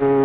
Mm-hmm.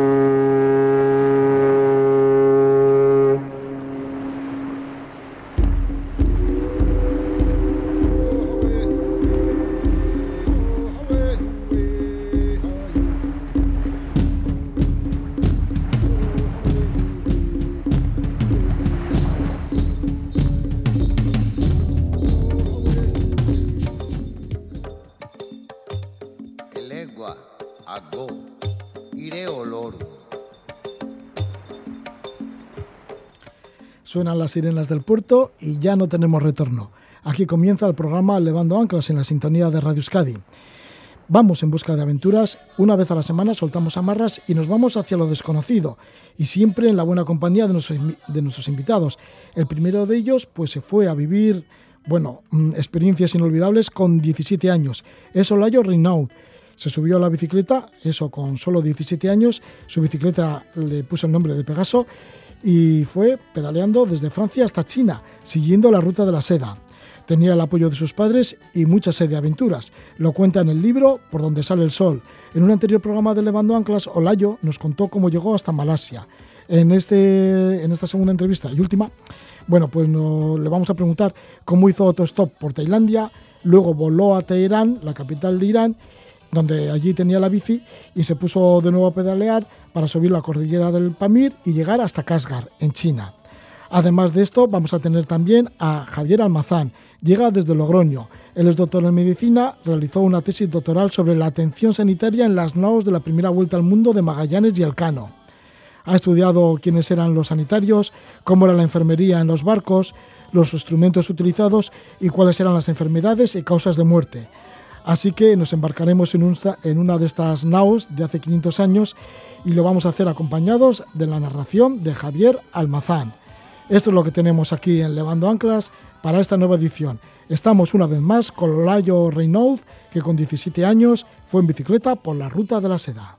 Suenan las sirenas del puerto y ya no tenemos retorno. Aquí comienza el programa Levando Anclas en la sintonía de Radio Euskadi. Vamos en busca de aventuras, una vez a la semana soltamos amarras y nos vamos hacia lo desconocido, y siempre en la buena compañía de nuestros, invitados. El primero de ellos pues se fue a vivir, bueno, mm, experiencias inolvidables con 17 años. Es Olayo Reinaud. Se subió a la bicicleta, eso con solo 17 años, su bicicleta le puso el nombre de Pegaso y fue pedaleando desde Francia hasta China, siguiendo la ruta de la seda. Tenía el apoyo de sus padres y mucha sed de aventuras. Lo cuenta en el libro Por donde sale el sol. En un anterior programa de Levando Anclas, Olayo nos contó cómo llegó hasta Malasia. En, este, en esta segunda entrevista y última, bueno, pues le vamos a preguntar cómo hizo autostop por Tailandia, luego voló a Teherán, la capital de Irán, donde allí tenía la bici y se puso de nuevo a pedalear para subir la cordillera del Pamir y llegar hasta Kashgar, en China. Además de esto, vamos a tener también a Javier Almazán. Llega desde Logroño. Él es doctor en medicina, realizó una tesis doctoral sobre la atención sanitaria en las naos de la primera vuelta al mundo de Magallanes y Elcano. Ha estudiado quiénes eran los sanitarios, cómo era la enfermería en los barcos, los instrumentos utilizados y cuáles eran las enfermedades y causas de muerte. Así que nos embarcaremos en, una de estas naos de hace 500 años y lo vamos a hacer acompañados de la narración de Javier Almazán. Esto es lo que tenemos aquí en Levando Anclas para esta nueva edición. Estamos una vez más con Layo Reynolds, que con 17 años fue en bicicleta por la ruta de la seda.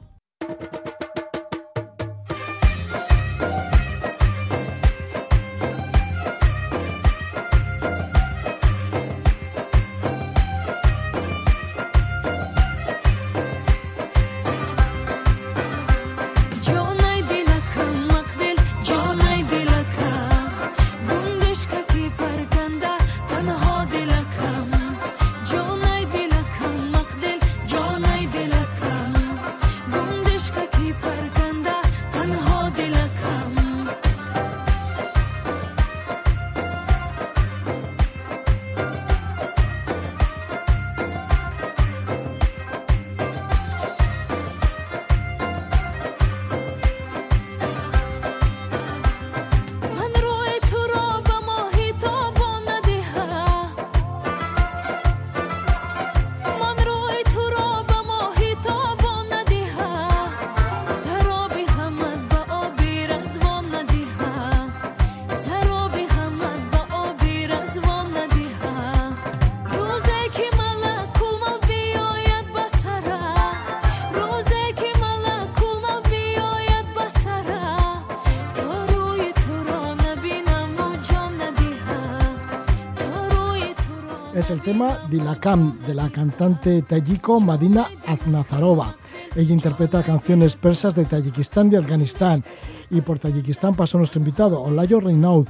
El tema Dilakam de la cantante tayiko Madina Aznazarova. Ella interpreta canciones persas de Tayikistán y Afganistán. Y por Tayikistán pasó nuestro invitado, Olayo Reinaud.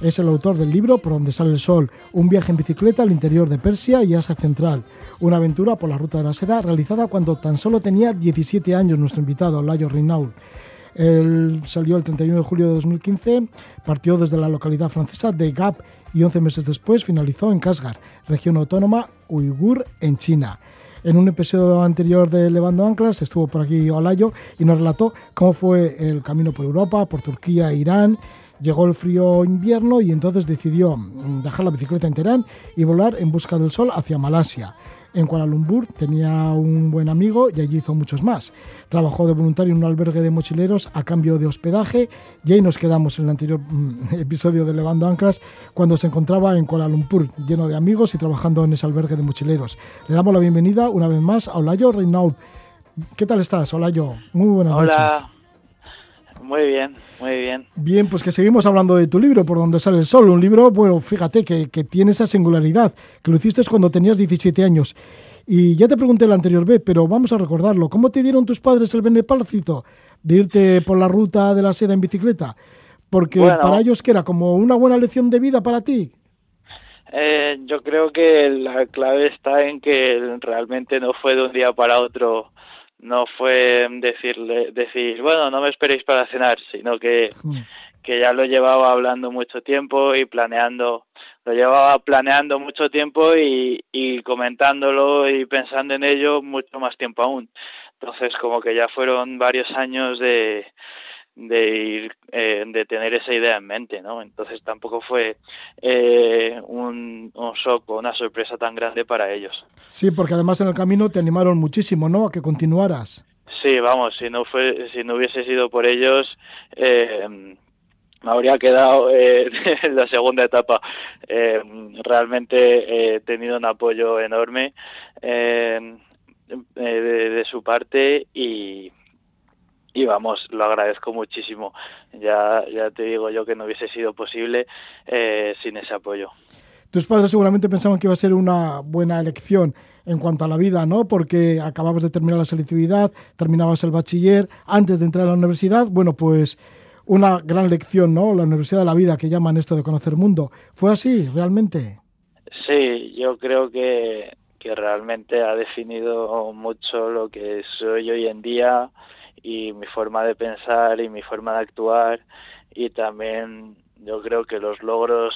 Es el autor del libro Por donde sale el sol, un viaje en bicicleta al interior de Persia y Asia Central. Una aventura por la ruta de la seda realizada cuando tan solo tenía 17 años nuestro invitado, Olayo Reinaud. Él salió el 31 de julio de 2015, partió desde la localidad francesa de Gap y 11 meses después finalizó en Kashgar, región autónoma uigur en China. En un episodio anterior de Levando Anclas estuvo por aquí Olayo y nos relató cómo fue el camino por Europa, por Turquía, Irán. Llegó el frío invierno y entonces decidió dejar la bicicleta en Teherán y volar en busca del sol hacia Malasia. En Kuala Lumpur tenía un buen amigo y allí hizo muchos más. Trabajó de voluntario en un albergue de mochileros a cambio de hospedaje y ahí nos quedamos en el anterior mm, episodio de Levando Anclas cuando se encontraba en Kuala Lumpur lleno de amigos y trabajando en ese albergue de mochileros. Le damos la bienvenida una vez más a Olayo Reinaud. ¿Qué tal estás, Olayo? Muy buenas Hola. Muy bien, muy bien. Bien, pues que seguimos hablando de tu libro, Por donde sale el sol. Un libro, bueno, fíjate, que, tiene esa singularidad, que lo hiciste cuando tenías 17 años. Y ya te pregunté la anterior vez, pero vamos a recordarlo. ¿Cómo te dieron tus padres el benepálcito de irte por la ruta de la seda en bicicleta? Porque para ellos que era como una buena lección de vida para ti. Eh, yo creo que la clave está en que realmente no fue de un día para otro no fue decirle decir bueno no me esperéis para cenar sino que hmm que ya lo llevaba hablando mucho tiempo y planeando, lo llevaba planeando mucho tiempo y, y comentándolo y pensando en ello mucho más tiempo aún. Entonces, como que ya fueron varios años de, de ir eh, de tener esa idea en mente no entonces tampoco fue eh, un, un shock o una sorpresa tan grande para ellos. Sí porque además en el camino te animaron muchísimo no a que continuaras. Sí vamos si no fue si no hubiese sido por ellos eh, me habría quedado eh, en la segunda etapa. Eh, realmente he tenido un apoyo enorme eh, de, su parte y, y vamos, lo agradezco muchísimo. Ya, ya te digo yo que no hubiese sido posible sin ese apoyo. Tus padres seguramente pensaban que iba a ser una buena elección en cuanto a la vida, ¿no? Porque acababas de terminar la selectividad, terminabas el bachiller, antes de entrar a la universidad, bueno, pues una gran lección, ¿no? La Universidad de la Vida, que llaman esto de conocer mundo. ¿Fue así, realmente? Sí, yo creo que, que realmente ha definido mucho lo que soy hoy en día y mi forma de pensar y mi forma de actuar y también yo creo que los logros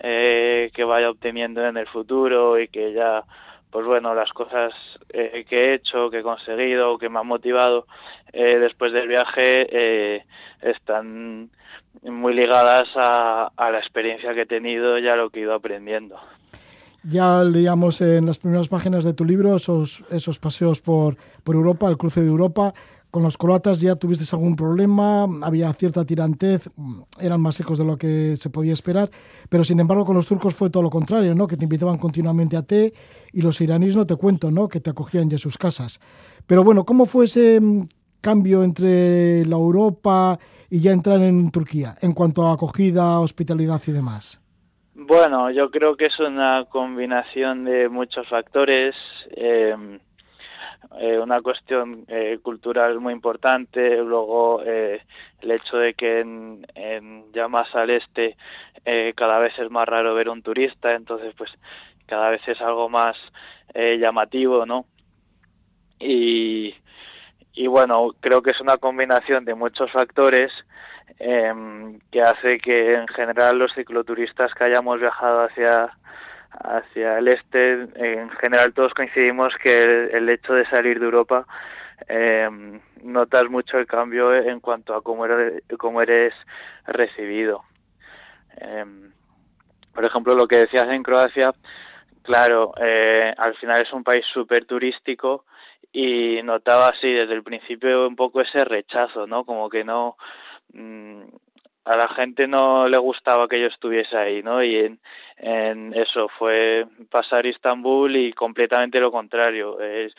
eh, que vaya obteniendo en el futuro y que ya pues bueno, las cosas eh, que he hecho, que he conseguido, que me han motivado eh, después del viaje eh, están muy ligadas a, la experiencia que he tenido y a lo que he ido aprendiendo. Ya leíamos en las primeras páginas de tu libro esos, esos paseos por, por Europa, el cruce de Europa, con los croatas ya tuviste algún problema, había cierta tirantez, eran más secos de lo que se podía esperar, pero sin embargo con los turcos fue todo lo contrario, ¿no? Que te invitaban continuamente a té y los iraníes no te cuento, ¿no? Que te acogían ya sus casas. Pero bueno, ¿cómo fue ese mm, cambio entre la Europa y ya entrar en Turquía en cuanto a acogida, hospitalidad y demás? Bueno, yo creo que es una combinación de muchos factores. Eh, eh, una cuestión eh, cultural muy importante, luego eh, el hecho de que en, ya más al este cada vez es más raro ver un turista, entonces pues cada vez es algo más llamativo, ¿no? Y, y bueno, creo que es una combinación de muchos factores em, que hace que en general los cicloturistas que hayamos viajado hacia hacia el este, en general todos coincidimos que el, hecho de salir de Europa eh, notas mucho el cambio en cuanto a cómo eres, eres recibido. Eh, por ejemplo, lo que decías en Croacia, claro, eh, al final es un país súper turístico y notaba así desde el principio un poco ese rechazo, ¿no? Como que no, mm, a la gente no le gustaba que yo estuviese ahí, ¿no? Y en, eso fue pasar Istambul y completamente lo contrario. Es,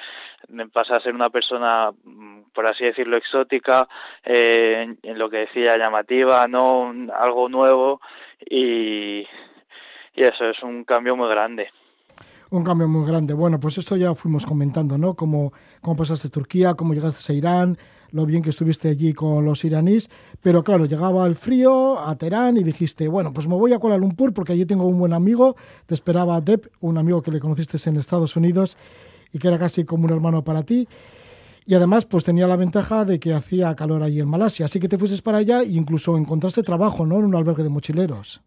pasar a ser una persona, mm, por así decirlo, exótica, eh, en, lo que decía llamativa, ¿no? Algo nuevo y, y eso es un cambio muy grande. Un cambio muy grande. Bueno, pues esto ya fuimos comentando, ¿no? Cómo, cómo pasaste a Turquía, cómo llegaste a Irán, lo bien que estuviste allí con los iraníes, pero claro, llegaba el frío a Teherán y dijiste, bueno, pues me voy a Kuala Lumpur porque allí tengo un buen amigo, te esperaba Deb, un amigo que le conociste en Estados Unidos y que era casi como un hermano para ti. Y además, pues tenía la ventaja de que hacía calor allí en Malasia, así que te fuiste para allá e incluso encontraste trabajo, ¿no? En un albergue de mochileros.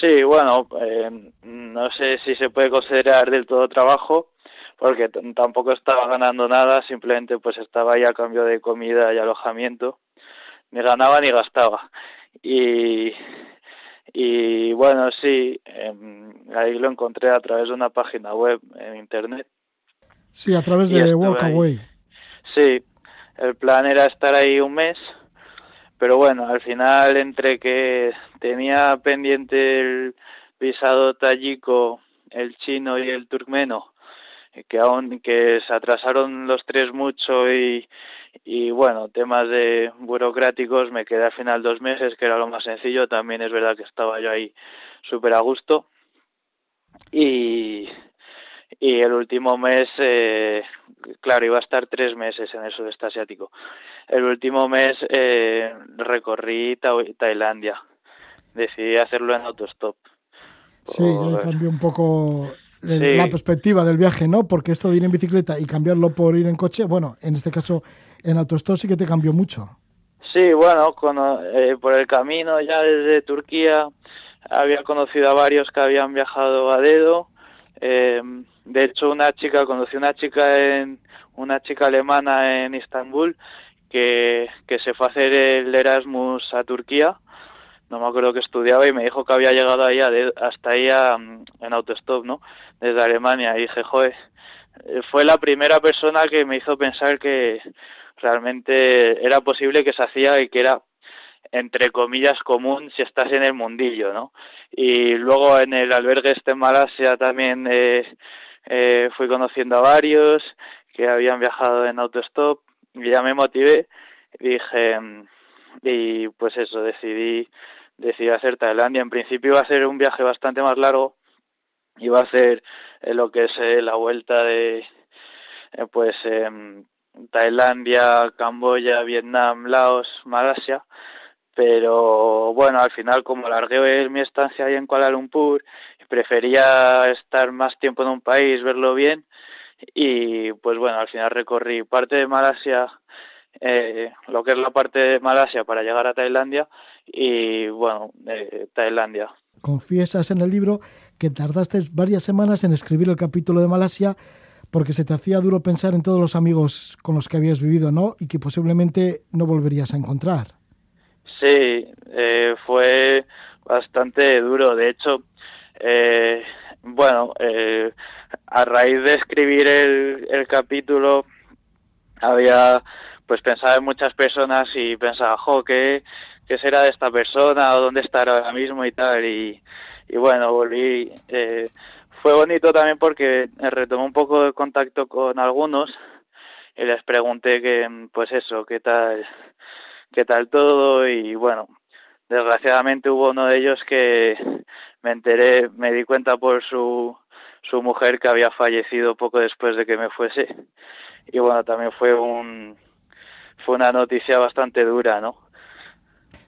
Sí, bueno, eh, no sé si se puede considerar del todo trabajo, porque tampoco estaba ganando nada, simplemente pues estaba ahí a cambio de comida y alojamiento, ni ganaba ni gastaba. Y, y bueno, sí, em, ahí lo encontré a través de una página web en internet. Sí, a través de Workaway. Sí, el plan era estar ahí un mes, pero bueno, al final entre que tenía pendiente el visado tayico, el chino y el turkmeno, que aún que se atrasaron los tres mucho y, y bueno, temas de burocráticos, me quedé al final dos meses, que era lo más sencillo, también es verdad que estaba yo ahí súper a gusto y, y el último mes, eh, claro, iba a estar tres meses en el sudeste asiático. El último mes eh, recorrí Tailandia. Decidí hacerlo en autostop. Sí, cambió un poco la perspectiva del viaje, ¿no? Porque esto de ir en bicicleta y cambiarlo por ir en coche, bueno, en este caso en autostop sí que te cambió mucho. Sí, bueno, eh, por el camino ya desde Turquía había conocido a varios que habían viajado a dedo. Eh, de hecho, una chica, conocí una chica en una chica alemana en Estambul que, que se fue a hacer el Erasmus a Turquía. No me acuerdo que estudiaba y me dijo que había llegado ahí hasta ahí en autostop, ¿no? Desde Alemania. Y dije, joder, eh, fue la primera persona que me hizo pensar que realmente era posible que se hacía y que era entre comillas común si estás en el mundillo, ¿no? Y luego en el albergue este en Malasia también eh, eh, fui conociendo a varios que habían viajado en autostop y ya me motivé dije y pues eso decidí decidí hacer Tailandia. En principio iba a ser un viaje bastante más largo iba a hacer eh, lo que es eh, la vuelta de eh, pues em, Tailandia Camboya Vietnam Laos Malasia. Pero bueno, al final como alargué mi estancia ahí en Kuala Lumpur, prefería estar más tiempo en un país, verlo bien. Y pues bueno, al final recorrí parte de Malasia, eh, lo que es la parte de Malasia para llegar a Tailandia y bueno, eh, Tailandia. Confiesas en el libro que tardaste varias semanas en escribir el capítulo de Malasia porque se te hacía duro pensar en todos los amigos con los que habías vivido, ¿no? Y que posiblemente no volverías a encontrar. Sí, eh, fue bastante duro. De hecho, eh, bueno, eh, a raíz de escribir el, el capítulo, había pues pensado en muchas personas y pensaba, jo, ¿qué, qué será de esta persona o dónde estará ahora mismo y tal? Y, y bueno, volví. Eh, fue bonito también porque retomé un poco de contacto con algunos y les pregunté que, pues eso, qué tal qué tal todo y bueno, desgraciadamente hubo uno de ellos que me enteré, me di cuenta por su, su mujer que había fallecido poco después de que me fuese y bueno, también fue un fue una noticia bastante dura, ¿no?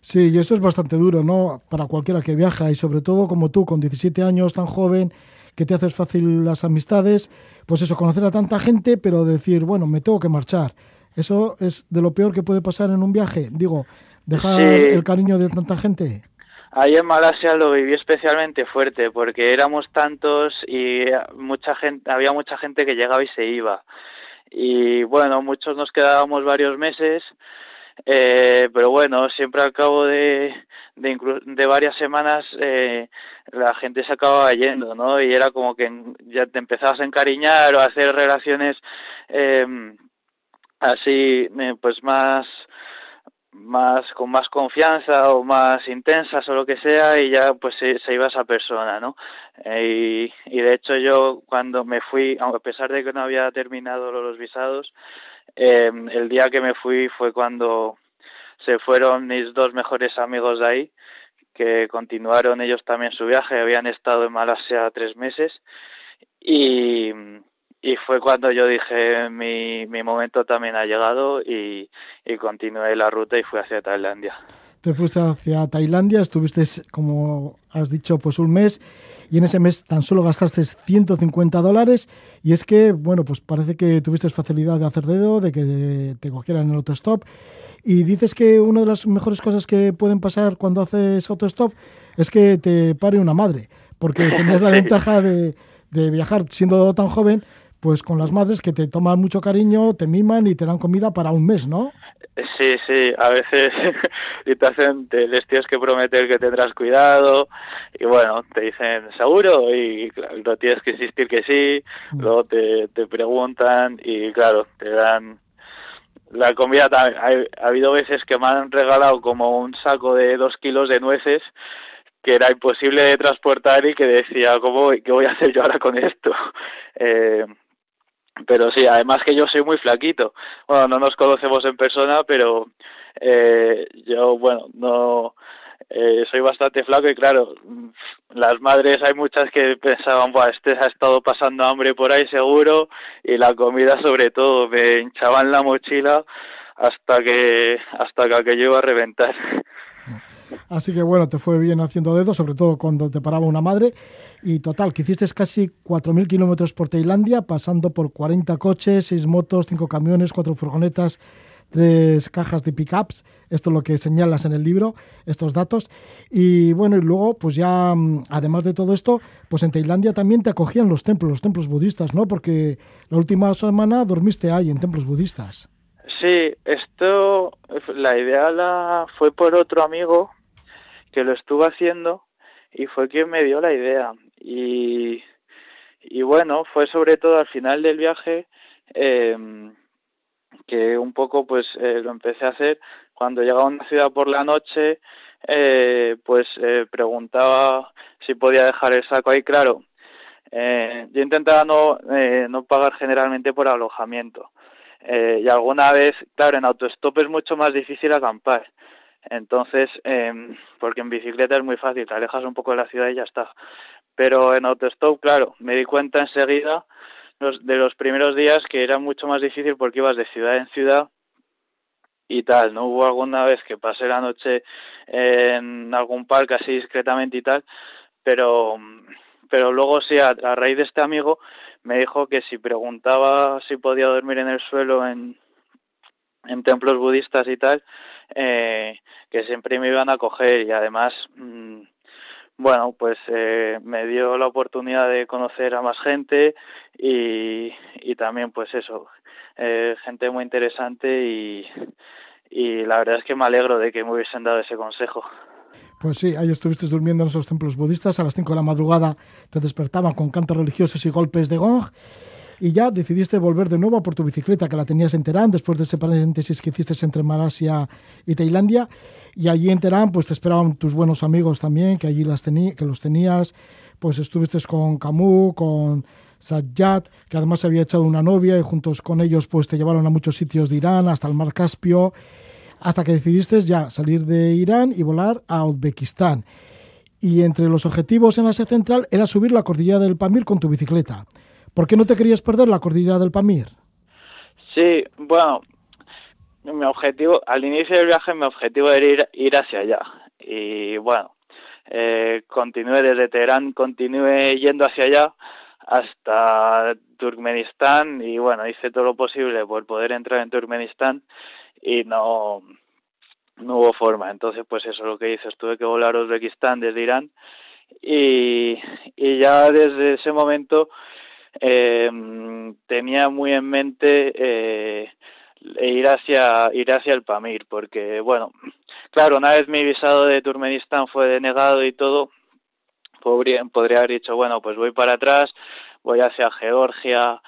Sí, y esto es bastante duro, ¿no? Para cualquiera que viaja y sobre todo como tú, con 17 años, tan joven, que te haces fácil las amistades, pues eso, conocer a tanta gente, pero decir, bueno, me tengo que marchar. ¿Eso es de lo peor que puede pasar en un viaje? Digo, dejar el cariño de tanta gente. Ahí en Malasia lo viví especialmente fuerte porque éramos tantos y mucha gente, había mucha gente que llegaba y se iba. Y bueno, muchos nos quedábamos varios meses, eh, pero bueno, siempre al cabo de, de, de varias semanas eh, la gente se acababa yendo, ¿no? Y era como que ya te empezabas a encariñar o a hacer relaciones eh, así eh, pues más más con más confianza o más intensas o lo que sea y ya pues se, iba esa persona no eh, y, y, de hecho yo cuando me fui a pesar de que no había terminado los visados eh, el día que me fui fue cuando se fueron mis dos mejores amigos de ahí que continuaron ellos también su viaje habían estado en Malasia tres meses y y fue cuando yo dije mi, mi momento también ha llegado y, y continué la ruta y fui hacia Tailandia. Te fuiste hacia Tailandia, estuviste, como has dicho, pues un mes y en ese mes tan solo gastaste 150 dólares y es que, bueno, pues parece que tuviste facilidad de hacer dedo, de que te cogieran en el autostop y dices que una de las mejores cosas que pueden pasar cuando haces autostop es que te pare una madre, porque tenías la ventaja de, de viajar siendo tan joven pues con las madres que te toman mucho cariño, te miman y te dan comida para un mes, ¿no? Sí, sí, a veces y te hacen, te, les tienes que prometer que tendrás cuidado y bueno, te dicen seguro y claro, tienes que insistir que sí, mm. luego te, te preguntan y claro, te dan la comida también. Ha, habido veces que me han regalado como un saco de dos kilos de nueces que era imposible de transportar y que decía, ¿cómo, ¿qué voy a hacer yo ahora con esto? Eh, pero sí, además que yo soy muy flaquito. Bueno, no nos conocemos en persona, pero eh, yo, bueno, no eh, soy bastante flaco y claro, las madres hay muchas que pensaban, Buah, este ha estado pasando hambre por ahí seguro y la comida sobre todo, me hinchaban la mochila hasta que hasta que aquello iba a reventar. Así que bueno, te fue bien haciendo dedos, sobre todo cuando te paraba una madre. Y total, que hiciste casi 4.000 kilómetros por Tailandia, pasando por 40 coches, 6 motos, 5 camiones, 4 furgonetas, 3 cajas de pickups. Esto es lo que señalas en el libro, estos datos. Y bueno, y luego, pues ya, mm, además de todo esto, pues en Tailandia también te acogían los templos, los templos budistas, ¿no? Porque la última semana dormiste ahí en templos budistas. Sí, esto, la idea la fue por otro amigo que lo estuvo haciendo y fue quien me dio la idea. Y, y bueno, fue sobre todo al final del viaje eh, que un poco pues eh, lo empecé a hacer. Cuando llegaba a una ciudad por la noche eh, pues eh, preguntaba si podía dejar el saco ahí. Claro eh, yo intentaba no no pagar generalmente por alojamiento. Y alguna vez claro en autostop es mucho más difícil acampar entonces eh, porque en bicicleta es muy fácil te alejas un poco de la ciudad y ya está pero en autostop claro me di cuenta enseguida los, de los primeros días que era mucho más difícil porque ibas de ciudad en ciudad y tal, ¿no? Hubo alguna vez que pasé la noche en algún parque así discretamente y tal, pero pero luego sí, a, a raíz de este amigo me dijo que si preguntaba si podía dormir en el suelo en, en templos budistas y tal, eh, que siempre me iban a coger y además mmm, bueno, pues eh, me dio la oportunidad de conocer a más gente y, y también pues eso, eh, gente muy interesante y, y la verdad es que me alegro de que me hubiesen dado ese consejo. Pues sí, ahí estuviste durmiendo en esos templos budistas, a las 5 de la madrugada te despertaban con cantos religiosos y golpes de gong y ya decidiste volver de nuevo por tu bicicleta que la tenías en Teherán después de ese paréntesis que hiciste entre Malasia y Tailandia. Y allí en Teherán pues te esperaban tus buenos amigos también que allí las que los tenías. Pues estuviste con Camus con Sajjad que además se había echado una novia y juntos con ellos pues te llevaron a muchos sitios de Irán hasta el mar Caspio hasta que decidiste ya salir de Irán y volar a Uzbekistán. Y entre los objetivos en Asia Central era subir la cordillera del Pamir con tu bicicleta. ¿Por qué no te querías perder la cordillera del Pamir? Sí, bueno, mi objetivo, al inicio del viaje, mi objetivo era ir, ir hacia allá. Y bueno, eh, continué desde Teherán, continué yendo hacia allá hasta Turkmenistán y bueno, hice todo lo posible por poder entrar en Turkmenistán y no, no hubo forma. Entonces, pues eso es lo que hice. Tuve que volar a Uzbekistán desde Irán y, y ya desde ese momento eh, tenía muy en mente eh, ir hacia ir hacia el Pamir porque bueno claro una vez mi visado de Turkmenistán fue denegado y todo podría podría haber dicho bueno pues voy para atrás voy hacia Georgia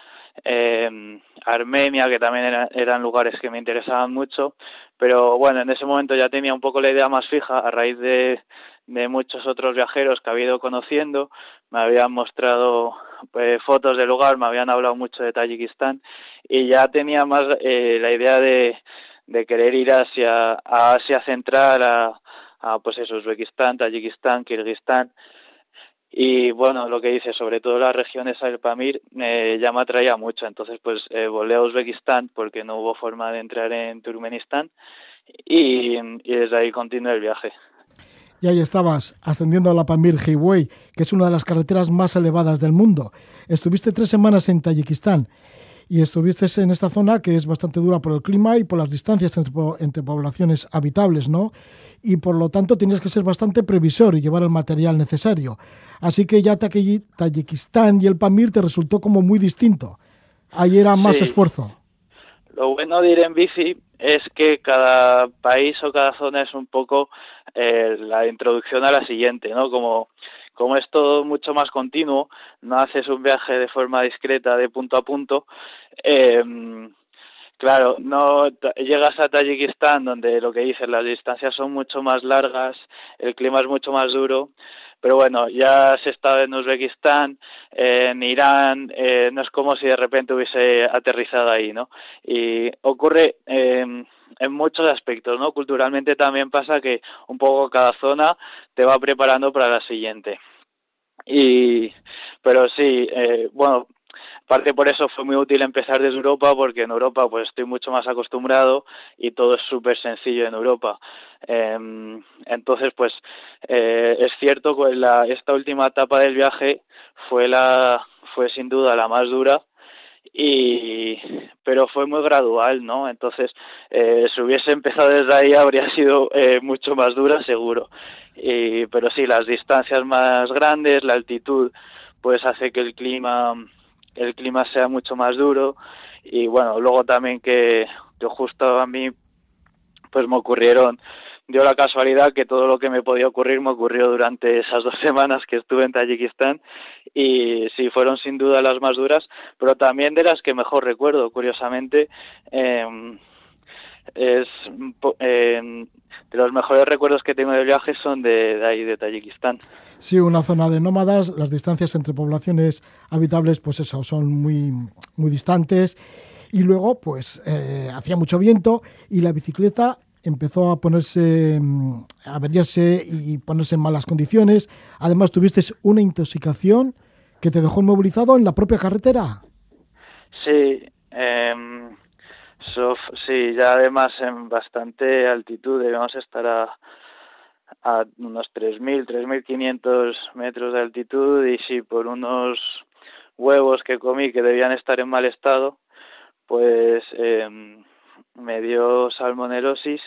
eh, Armenia que también era, eran lugares que me interesaban mucho pero bueno en ese momento ya tenía un poco la idea más fija a raíz de de muchos otros viajeros que había ido conociendo, me habían mostrado pues, fotos del lugar, me habían hablado mucho de Tayikistán y ya tenía más eh, la idea de, de querer ir hacia a Asia Central, a, a pues eso, Uzbekistán, Tayikistán, Kirguistán y bueno, lo que dice, sobre todo las regiones al Pamir, eh, ya me atraía mucho, entonces pues eh, volé a Uzbekistán porque no hubo forma de entrar en Turkmenistán y, y desde ahí continué el viaje. Y ahí estabas ascendiendo a la Pamir Highway, que es una de las carreteras más elevadas del mundo. Estuviste tres semanas en Tayikistán y estuviste en esta zona que es bastante dura por el clima y por las distancias entre, entre poblaciones habitables, ¿no? Y por lo tanto tienes que ser bastante previsor y llevar el material necesario. Así que ya Tayikistán y el Pamir te resultó como muy distinto. Ahí era más Sí. esfuerzo. Lo bueno de ir en bici es que cada país o cada zona es un poco eh, la introducción a la siguiente, ¿no? Como, como es todo mucho más continuo, no haces un viaje de forma discreta de punto a punto, eh, claro, no llegas a Tayikistán donde lo que dices, las distancias son mucho más largas, el clima es mucho más duro, pero bueno, ya has estado en Uzbekistán, en Irán, eh, no es como si de repente hubiese aterrizado ahí, ¿no? Y ocurre, eh, en muchos aspectos, ¿no? Culturalmente también pasa que un poco cada zona te va preparando para la siguiente. Y, pero sí, eh, bueno, parte por eso fue muy útil empezar desde Europa porque en Europa pues estoy mucho más acostumbrado y todo es súper sencillo en Europa em, entonces pues eh, es cierto que la, esta última etapa del viaje fue la fue sin duda la más dura y pero fue muy gradual no entonces eh, si hubiese empezado desde ahí habría sido eh, mucho más dura seguro. Y, pero sí las distancias más grandes la altitud pues hace que el clima el clima sea mucho más duro. Y bueno luego también que, yo justo a mí pues me ocurrieron dio la casualidad que todo lo que me podía ocurrir me ocurrió durante esas dos semanas que estuve en Tayikistán y sí fueron sin duda las más duras, pero también de las que mejor recuerdo, curiosamente. Eh, es eh, de los mejores recuerdos que tengo de viaje son de, ahí de Tayikistán. Sí, una zona de nómadas, las distancias entre poblaciones habitables, pues eso, son muy, muy distantes. Y luego, pues, eh, hacía mucho viento y la bicicleta empezó a ponerse, mm, a averiarse y ponerse en malas condiciones. Además, tuviste una intoxicación que te dejó inmovilizado en la propia carretera. Sí, eh, sí, ya además en bastante altitud, debemos estar a, a unos 3.000, 3.500 metros de altitud y sí, por unos huevos que comí que debían estar en mal estado, pues eh, me dio salmonelosis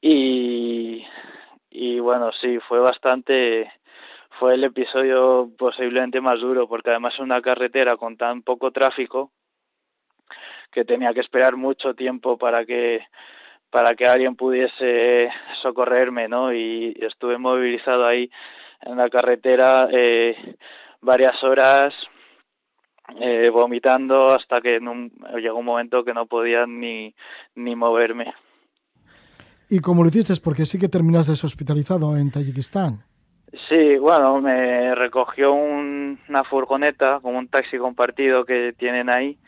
y, y bueno, sí, fue bastante, fue el episodio posiblemente más duro porque además es una carretera con tan poco tráfico que tenía que esperar mucho tiempo para que para que alguien pudiese socorrerme, ¿no? Y estuve movilizado ahí en la carretera eh, varias horas eh, vomitando hasta que llegó un momento que no podía ni, ni moverme. ¿Y cómo lo hiciste? Porque sí que terminaste hospitalizado en Tayikistán. Sí, bueno, me recogió una furgoneta, como un taxi compartido que tienen ahí,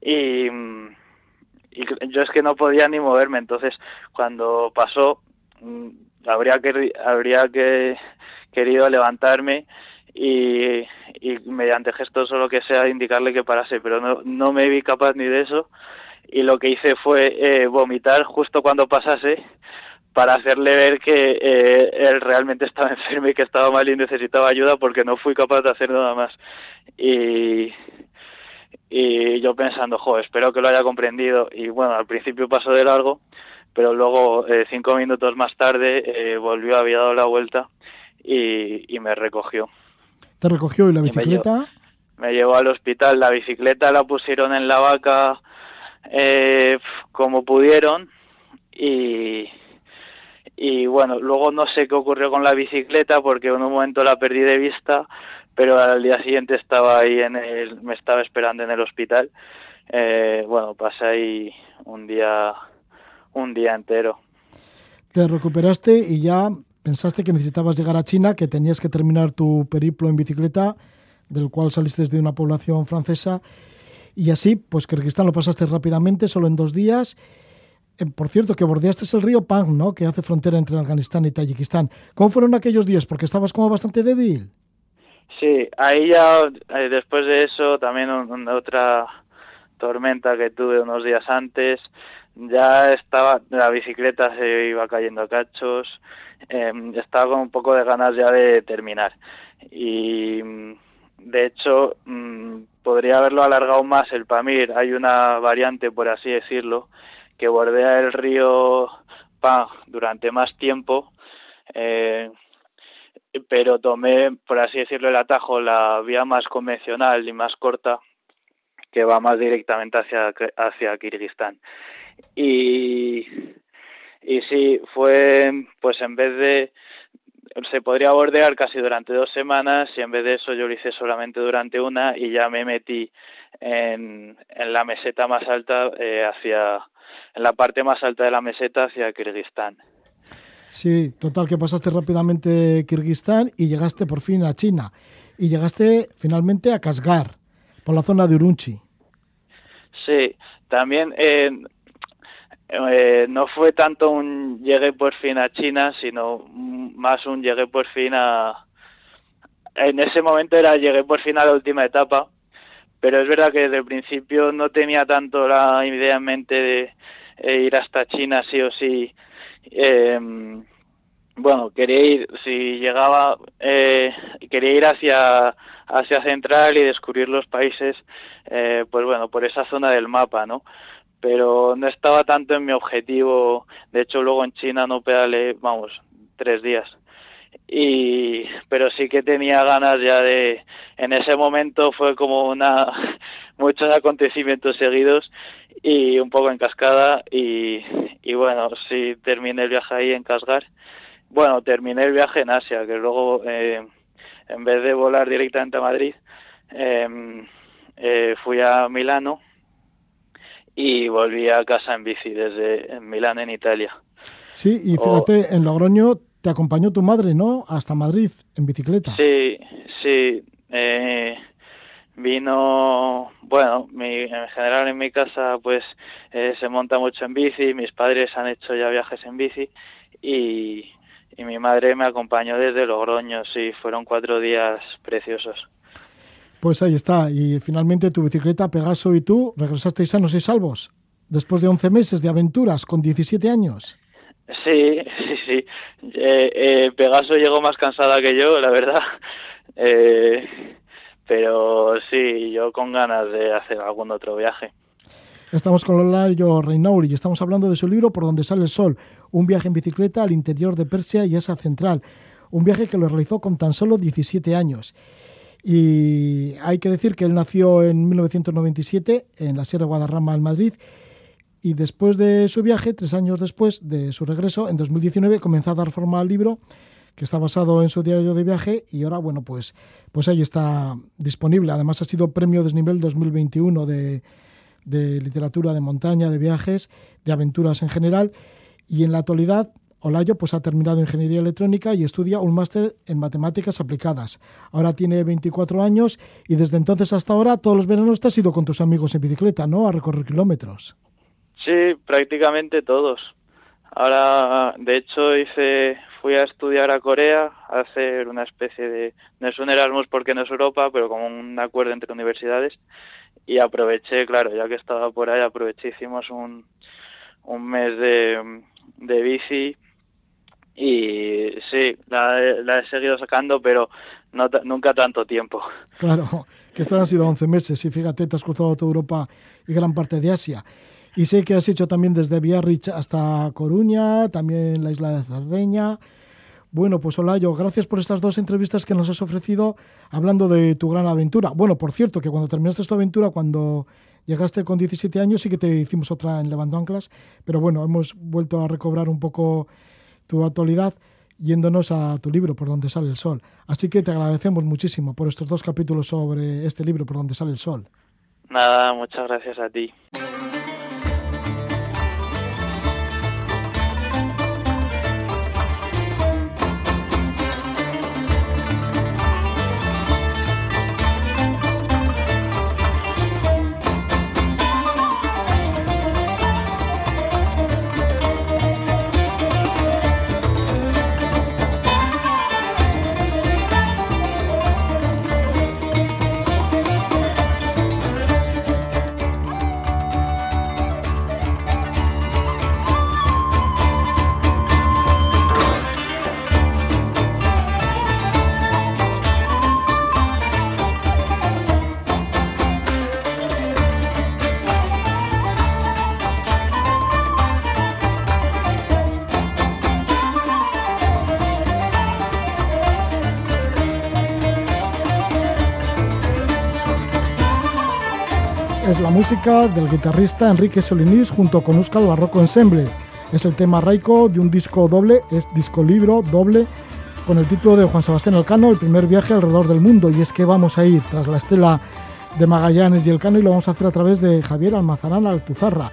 y, y yo es que no podía ni moverme, entonces cuando pasó mm, habría que habría que querido levantarme y, y mediante gestos o lo que sea indicarle que parase, pero no, no me vi capaz ni de eso y lo que hice fue eh, vomitar justo cuando pasase para hacerle ver que eh, él realmente estaba enfermo y que estaba mal y necesitaba ayuda porque no fui capaz de hacer nada más. Y, y yo pensando, jo, espero que lo haya comprendido y bueno, al principio pasó de largo, pero luego eh, cinco minutos más tarde eh, volvió, había dado la vuelta y, y, me recogió. ¿Te recogió y la bicicleta? me, llevó, al hospital, la bicicleta la pusieron en la vaca eh, como pudieron y, y bueno, luego no sé qué ocurrió con la bicicleta porque en un momento la perdí de vista, pero al día siguiente estaba ahí en el, me estaba esperando en el hospital. Eh, bueno, pasé ahí un día, un día entero. Te recuperaste y ya pensaste que necesitabas llegar a China, que tenías que terminar tu periplo en bicicleta, del cual saliste de una población francesa, y así, pues Kirguistán lo pasaste rápidamente, solo en dos días. Eh, por cierto, que bordeaste el río Pang, ¿no? Que hace frontera entre Afganistán y Tayikistán. ¿Cómo fueron aquellos días? Porque estabas como bastante débil. Sí, ahí ya eh, después de eso también otra tormenta que tuve unos días antes, ya estaba, la bicicleta se iba cayendo a cachos, em, estaba con un poco de ganas ya de terminar. Y mm, de hecho, mm, podría haberlo alargado más el Pamir, hay una variante, por así decirlo, que bordea el río Pang durante más tiempo. Eh, pero tomé, por así decirlo, el atajo, la vía más convencional y más corta, que va más directamente hacia, hacia Kirguistán. Y, y sí, fue, pues en vez de, se podría bordear casi durante dos semanas y en vez de eso yo lo hice solamente durante una y ya me metí en, en la meseta más alta eh, hacia, en la parte más alta de la meseta hacia Kirguistán. Sí, total, que pasaste rápidamente Kirguistán y llegaste por fin a China. Y llegaste finalmente a Kasgar, por la zona de Urumqi. Sí, también eh, eh, no fue tanto un llegué por fin a China, sino más un llegué por fin a... En ese momento era llegué por fin a la última etapa, pero es verdad que desde el principio no tenía tanto la idea en mente de eh, ir hasta China sí o sí. Eh, bueno, quería ir, si llegaba, eh, quería ir hacia Asia Central y descubrir los países, eh, pues bueno, por esa zona del mapa, ¿no? Pero no estaba tanto en mi objetivo, de hecho luego en China no pedale, vamos, tres días. Y, pero sí que tenía ganas ya de, en ese momento fue como una, muchos acontecimientos seguidos y un poco en cascada y, y bueno, sí terminé el viaje ahí en Casgar bueno, terminé el viaje en Asia, que luego, eh, en vez de volar directamente a Madrid, em, eh, fui a Milano y volví a casa en bici desde Milán, en Italia. Sí, y fíjate, en Logroño te acompañó tu madre, ¿no? Hasta Madrid, en bicicleta. Sí, sí. Eh, vino, bueno, mi, en general en mi casa pues se monta mucho en bici, mis padres han hecho ya viajes en bici y, y mi madre me acompañó desde Logroño, sí, fueron cuatro días preciosos. Pues ahí está, y finalmente tu bicicleta, Pegaso y tú regresasteis sanos y salvos, después de 11 meses de aventuras, con 17 años. Sí, sí, sí. Eh, eh, Pegaso llegó más cansada que yo, la verdad. Eh, pero sí, yo con ganas de hacer algún otro viaje. Estamos con Lolario Reinauri y estamos hablando de su libro Por donde sale el sol, un viaje en bicicleta al interior de Persia y Asia Central, un viaje que lo realizó con tan solo 17 años. Y hay que decir que él nació en 1997 en la Sierra Guadarrama, en Madrid, y después de su viaje, tres años después de su regreso, en 2019, comenzó a dar forma al libro que está basado en su diario de viaje y ahora, bueno, pues, pues ahí está disponible. Además ha sido premio Desnivel 2021 de de literatura de montaña, de viajes, de aventuras en general. Y en la actualidad, Olayo pues, ha terminado ingeniería electrónica y estudia un máster en matemáticas aplicadas. Ahora tiene 24 años y desde entonces hasta ahora todos los veranos te has ido con tus amigos en bicicleta, ¿no? A recorrer kilómetros. Sí, prácticamente todos. Ahora, de hecho, hice, fui a estudiar a Corea, a hacer una especie de, no es un Erasmus porque no es Europa, pero como un acuerdo entre universidades y aproveché, claro, ya que estaba por ahí, aproveché, hicimos un, un mes de, de bici y sí, la, la, he seguido sacando, pero no, nunca tanto tiempo. Claro, que estos han sido 11 meses y fíjate, te has cruzado toda Europa y gran parte de Asia. Y sé que has hecho también desde Biarritz hasta Coruña, también la isla de Cerdeña, bueno, pues Olayo, gracias por estas dos entrevistas que nos has ofrecido hablando de tu gran aventura. Bueno, por cierto, que cuando terminaste tu aventura, cuando llegaste con 17 años, sí que te hicimos otra en Levando Anclas, pero bueno, hemos vuelto a recobrar un poco tu actualidad yéndonos a tu libro, Por donde sale el sol. Así que te agradecemos muchísimo por estos dos capítulos sobre este libro, Por donde sale el sol. Nada, muchas gracias a ti. Música del guitarrista Enrique Solinís junto con Euskal Barroco Ensemble. Es el tema raico de un disco doble, es disco libro doble, con el título de Juan Sebastián Elcano, el primer viaje alrededor del mundo. Y es que vamos a ir tras la estela de Magallanes y Elcano y lo vamos a hacer a través de Javier Almazarán Altuzarra.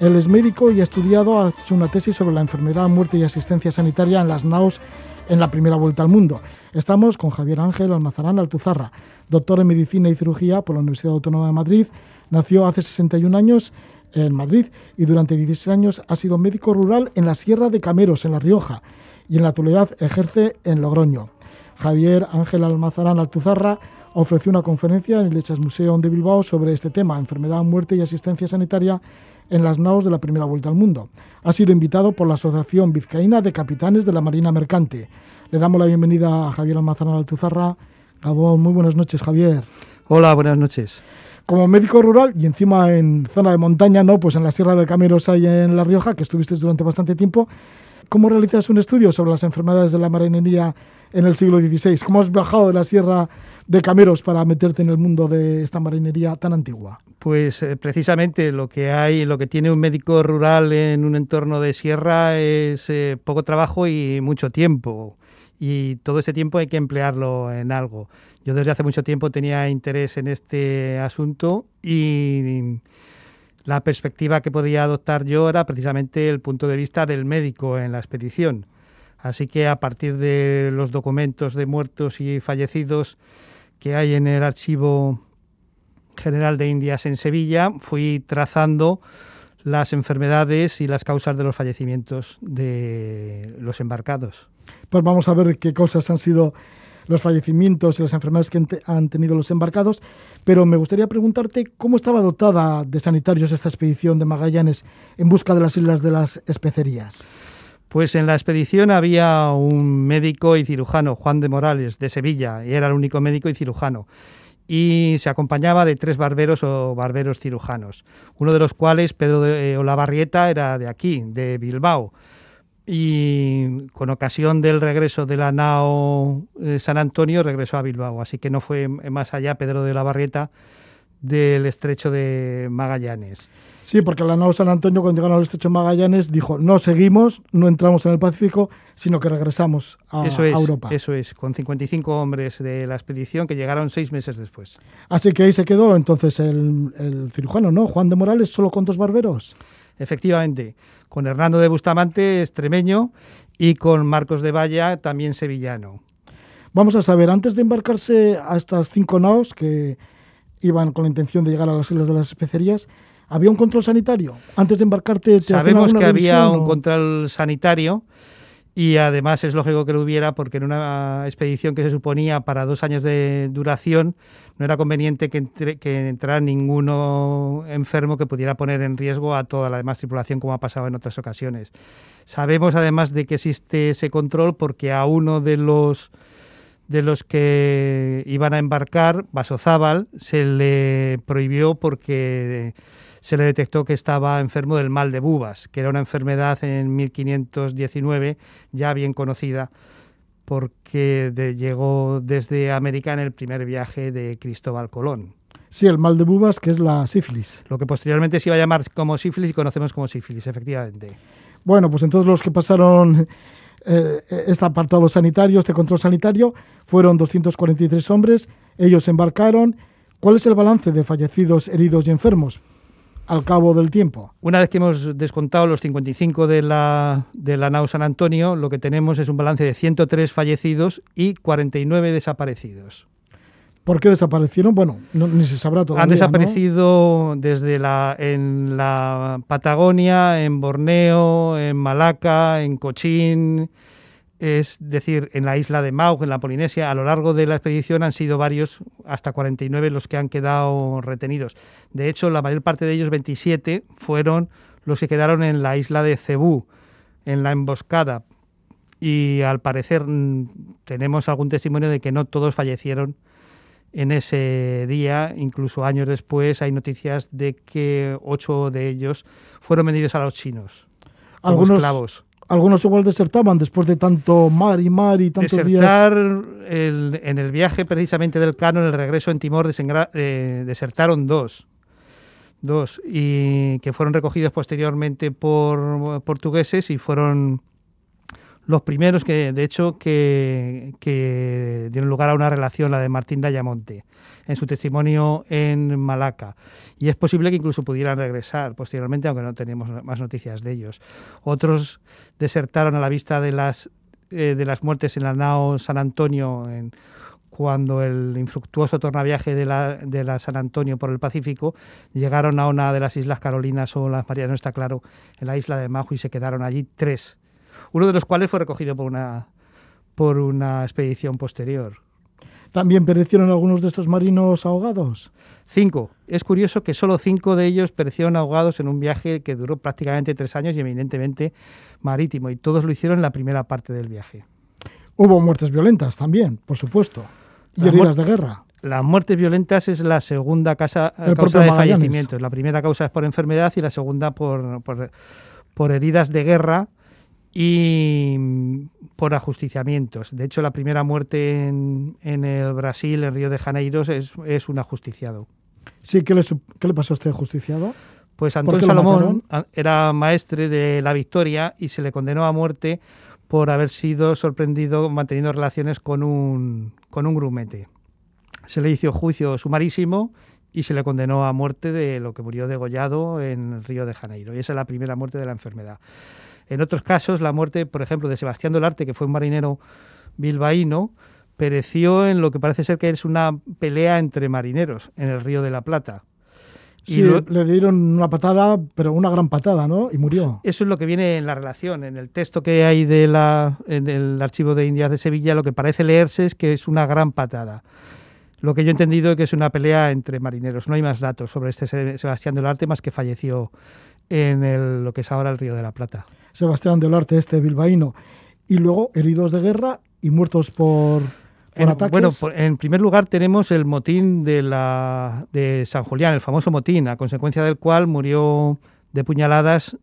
Él es médico y ha estudiado, ha hecho una tesis sobre la enfermedad, muerte y asistencia sanitaria en las NAOS en la primera vuelta al mundo. Estamos con Javier Ángel Almazarán Altuzarra, doctor en medicina y cirugía por la Universidad Autónoma de Madrid Nació hace 61 años en Madrid y durante 16 años ha sido médico rural en la Sierra de Cameros, en La Rioja, y en la actualidad ejerce en Logroño. Javier Ángel Almazarán Altuzarra ofreció una conferencia en el Lechas Museo de Bilbao sobre este tema, enfermedad, muerte y asistencia sanitaria en las naos de la primera vuelta al mundo. Ha sido invitado por la Asociación Vizcaína de Capitanes de la Marina Mercante. Le damos la bienvenida a Javier Almazarán Altuzarra. Gabón, muy buenas noches, Javier. Hola, buenas noches. Como médico rural y encima en zona de montaña, ¿no? Pues en la Sierra de Cameros, ahí en La Rioja, que estuviste durante bastante tiempo, ¿cómo realizas un estudio sobre las enfermedades de la marinería en el siglo XVI? ¿Cómo has viajado de la Sierra de Cameros para meterte en el mundo de esta marinería tan antigua? Pues eh, precisamente lo que hay, lo que tiene un médico rural en un entorno de sierra es eh, poco trabajo y mucho tiempo. Y todo ese tiempo hay que emplearlo en algo. Yo desde hace mucho tiempo tenía interés en este asunto y la perspectiva que podía adoptar yo era precisamente el punto de vista del médico en la expedición. Así que a partir de los documentos de muertos y fallecidos que hay en el archivo general de Indias en Sevilla, fui trazando las enfermedades y las causas de los fallecimientos de los embarcados. Pues vamos a ver qué cosas han sido los fallecimientos y las enfermedades que han tenido los embarcados, pero me gustaría preguntarte cómo estaba dotada de sanitarios esta expedición de Magallanes en busca de las Islas de las Especerías. Pues en la expedición había un médico y cirujano, Juan de Morales, de Sevilla, y era el único médico y cirujano. Y se acompañaba de tres barberos o barberos cirujanos, uno de los cuales, Pedro de Olavarrieta, era de aquí, de Bilbao y con ocasión del regreso de la nao eh, San Antonio regresó a Bilbao, así que no fue más allá Pedro de la Barrieta del estrecho de Magallanes. Sí, porque la nao San Antonio cuando llegaron al estrecho de Magallanes dijo no seguimos, no entramos en el Pacífico, sino que regresamos a, eso es, Europa. Eso es, con 55 hombres de la expedición que llegaron seis meses después. Así que ahí se quedó entonces el, el cirujano, ¿no? Juan de Morales, solo con dos barberos. Efectivamente, con Hernando de Bustamante, extremeño, y con Marcos de Valla, también sevillano. Vamos a saber, antes de embarcarse a estas cinco naos que iban con la intención de llegar a las Islas de las Especerías, ¿había un control sanitario? Antes de embarcarte, ¿te Sabemos que había un control sanitario y además es lógico que lo hubiera porque en una expedición que se suponía para dos años de duración no era conveniente que, entre, que entrara ninguno enfermo que pudiera poner en riesgo a toda la demás tripulación como ha pasado en otras ocasiones. Sabemos además de que existe ese control porque a uno de los de los que iban a embarcar, Vasozábal, se le prohibió porque se le detectó que estaba enfermo del mal de bubas, que era una enfermedad en 1519 ya bien conocida porque de, llegó desde América en el primer viaje de Cristóbal Colón. Sí, el mal de bubas, que es la sífilis. Lo que posteriormente se iba a llamar como sífilis y conocemos como sífilis, efectivamente. Bueno, pues entonces los que pasaron eh, este apartado sanitario, este control sanitario, fueron 243 hombres, ellos embarcaron. ¿Cuál es el balance de fallecidos, heridos y enfermos? Al cabo del tiempo? Una vez que hemos descontado los 55 de la, de la nao San Antonio, lo que tenemos es un balance de 103 fallecidos y 49 desaparecidos. ¿Por qué desaparecieron? Bueno, no, ni se sabrá todavía. Han desaparecido ¿no? desde la, en la Patagonia, en Borneo, en Malaca, en Cochín, es decir, en la isla de Maug, en la Polinesia, a lo largo de la expedición han sido varios, hasta 49 los que han quedado retenidos. De hecho, la mayor parte de ellos, 27, fueron los que quedaron en la isla de Cebú, en la emboscada. Y al parecer tenemos algún testimonio de que no todos fallecieron en ese día, incluso años después hay noticias de que ocho de ellos fueron vendidos a los chinos. Algunos, esclavos algunos igual desertaban después de tanto mar y mar y tantos Desertar días. El, en el viaje precisamente del Cano, en el regreso en Timor, eh, desertaron dos. Dos, y que fueron recogidos posteriormente por portugueses y fueron los primeros que, de hecho, que, dieron lugar a una relación, la de Martín Dayamonte, en su testimonio en Malaca. Y es posible que incluso pudieran regresar posteriormente, aunque no tenemos más noticias de ellos. Otros desertaron a la vista de las, eh, de las muertes en la nao San Antonio cuando el infructuoso tornaviaje de la, de la San Antonio por el Pacífico llegaron a una de las Islas Carolinas o las Marianas, no está claro, en la isla de Majo y se quedaron allí tres, uno de los cuales fue recogido por una, por una expedición posterior. ¿También perecieron algunos de estos marinos ahogados? Cinco. Es curioso que solo cinco de ellos perecieron ahogados en un viaje que duró prácticamente tres años y eminentemente marítimo, y todos lo hicieron en la primera parte del viaje. Hubo muertes violentas también, por supuesto, y heridas de guerra. Las muertes violentas es la segunda causa de fallecimiento. La primera causa es por enfermedad y la segunda por, por, por heridas de guerra y por ajusticiamientos. De hecho, la primera muerte en, el Brasil, en Río de Janeiro, es, un ajusticiado. Sí, ¿qué le, ¿qué le pasó a este ajusticiado? Pues Antonio Salomón era maestre de la Victoria y se le condenó a muerte por haber sido sorprendido manteniendo relaciones con un, con un grumete. Se le hizo juicio sumarísimo y se le condenó a muerte de lo que murió degollado en Río de Janeiro. Y esa es la primera muerte de la enfermedad. En otros casos, la muerte, por ejemplo, de Sebastián Dolarte, que fue un marinero bilbaíno, pereció en lo que parece ser que es una pelea entre marineros en el Río de la Plata. Sí, le dieron una patada, pero una gran patada, ¿no? Y murió. Eso es lo que viene en la relación. En el texto que hay de la, en el archivo de Indias de Sevilla, lo que parece leerse es que es una gran patada. Lo que yo he entendido es que es una pelea entre marineros. No hay más datos sobre este Sebastián Dolarte, más que falleció en lo que es ahora el Río de la Plata. Sebastián de Olarte, este bilbaíno, y luego heridos de guerra y muertos por, ataques. Bueno, en primer lugar tenemos el motín de, la, de San Julián, el famoso motín, a consecuencia del cual murió de puñaladas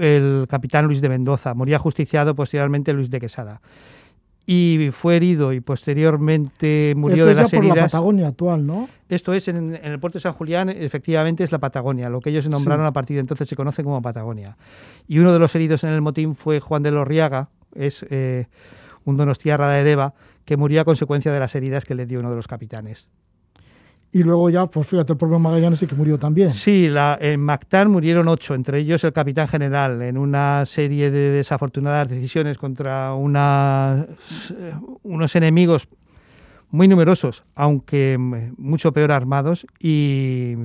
el capitán Luis de Mendoza, moría justiciado posteriormente Luis de Quesada y fue herido y posteriormente murió de las por heridas. la Patagonia actual, ¿no? Esto es en, el puerto de San Julián, efectivamente es la Patagonia, lo que ellos nombraron a partir de entonces se conoce como Patagonia. Y uno de los heridos en el motín fue Juan de Lorriaga, es eh, un donostiarra de Deva, que murió a consecuencia de las heridas que le dio uno de los capitanes. Y luego ya, pues fíjate, el propio Magallanes sí que murió también. Sí, la, en Mactán murieron ocho, entre ellos el capitán general, en una serie de desafortunadas decisiones contra una, unos enemigos muy numerosos, aunque mucho peor armados, y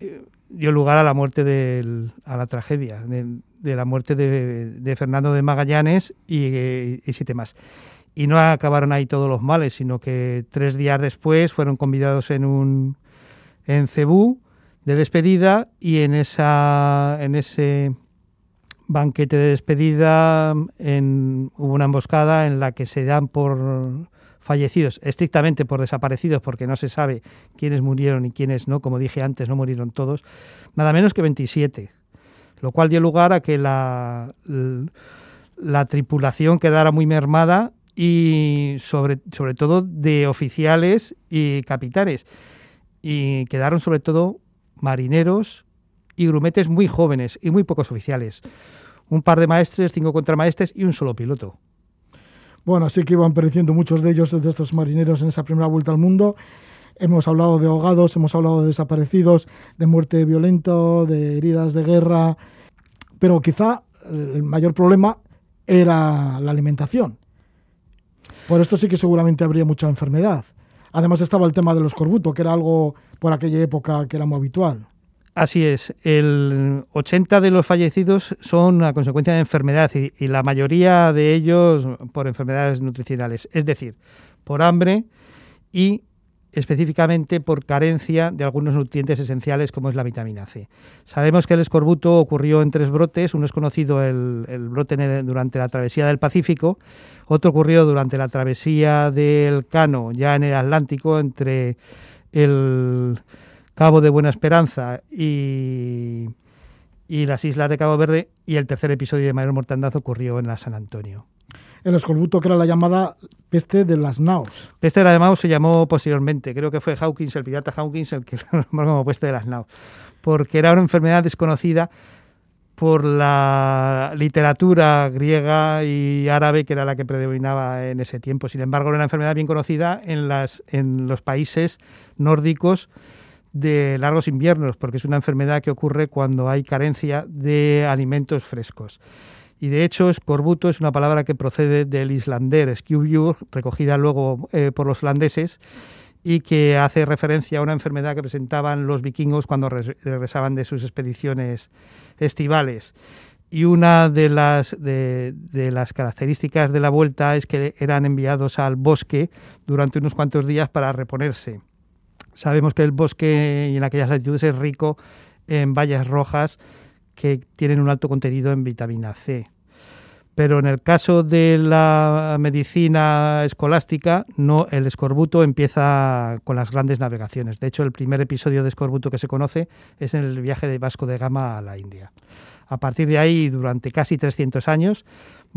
eh, dio lugar a la muerte del, a la tragedia, de, la muerte de, Fernando de Magallanes y, y siete más y no acabaron ahí todos los males, sino que tres días después fueron convidados en un en Cebú de despedida y en esa en ese banquete de despedida en, hubo una emboscada en la que se dan por fallecidos, estrictamente por desaparecidos, porque no se sabe quiénes murieron y quiénes no, como dije antes, no murieron todos, nada menos que 27, lo cual dio lugar a que la, la tripulación quedara muy mermada y sobre, sobre todo de oficiales y capitanes. Y quedaron sobre todo marineros y grumetes muy jóvenes y muy pocos oficiales. Un par de maestres, cinco contramaestres y un solo piloto. Bueno, así que iban pereciendo muchos de ellos, de estos marineros, en esa primera vuelta al mundo. Hemos hablado de ahogados, hemos hablado de desaparecidos, de muerte violenta, de heridas de guerra, pero quizá el mayor problema era la alimentación. Por esto sí que seguramente habría mucha enfermedad. Además estaba el tema de los corbutos, que era algo por aquella época que era muy habitual. Así es, el 80 de los fallecidos son a consecuencia de enfermedad y, y, la mayoría de ellos por enfermedades nutricionales, es decir, por hambre y específicamente por carencia de algunos nutrientes esenciales como es la vitamina C. Sabemos que el escorbuto ocurrió en tres brotes, uno es conocido el, brote durante la travesía del Pacífico, otro ocurrió durante la travesía del Cano ya en el Atlántico entre el Cabo de Buena Esperanza y, y las islas de Cabo Verde. Y el tercer episodio de mayor mortandad ocurrió en la San Antonio el escorbuto que era la llamada peste de las naos. Peste de las naos se llamó posteriormente, creo que fue Hawkins, el pirata Hawkins, el que lo nombró como peste de las naos, porque era una enfermedad desconocida por la literatura griega y árabe, que era la que predominaba en ese tiempo. Sin embargo, era una enfermedad bien conocida en, los países nórdicos de largos inviernos, porque es una enfermedad que ocurre cuando hay carencia de alimentos frescos. Y de hecho, escorbuto es una palabra que procede del islander skjubjur, recogida luego eh, por los holandeses, y que hace referencia a una enfermedad que presentaban los vikingos cuando regresaban de sus expediciones estivales. Y una de las, de, las características de la vuelta es que eran enviados al bosque durante unos cuantos días para reponerse. Sabemos que el bosque en aquellas latitudes es rico en bayas rojas que tienen un alto contenido en vitamina C. Pero en el caso de la medicina escolástica, no, el escorbuto empieza con las grandes navegaciones. De hecho, el primer episodio de escorbuto que se conoce es en el viaje de Vasco de Gama a la India. A partir de ahí, durante casi 300 años,